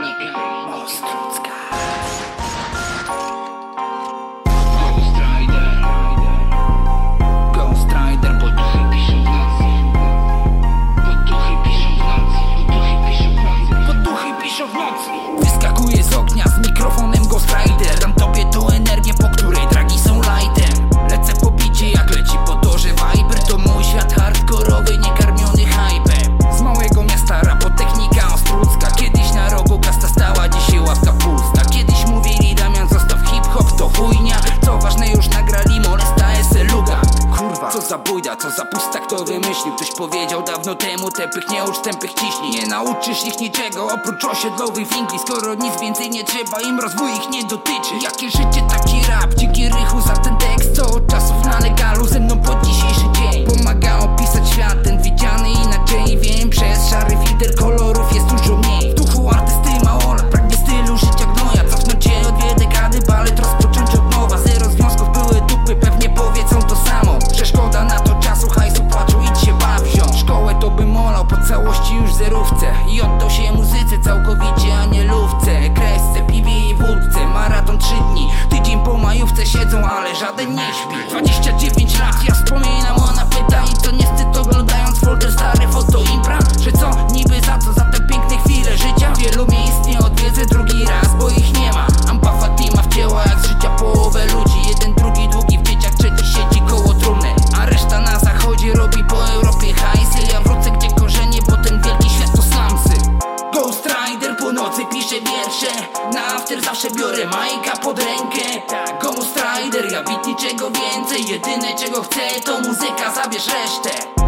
Dominika Ghost Rider. Ghost Rider, bo duchy piszą w nocy. Bo duchy piszą w nocy. Bo duchy piszą w nocy. Bo duchy piszą w nocy. Wyskakuje z oknia z mikrofonem Ghost Rider. Co za bójda, co za pusta, kto wymyślił? Ktoś powiedział dawno temu, tępych nie ucz, tępych ciśnij Nie nauczysz ich niczego, oprócz osiedlowych winkli Skoro nic więcej nie trzeba, im rozwój ich nie dotyczy. Jakie życie takie zerówce. I oddał się muzyce całkowicie, a nie lówce. jeszcze Na after zawsze biorę Majka pod rękę. Komu strider, ja bit niczego więcej? Jedyne czego chcę to muzyka, zabierz resztę.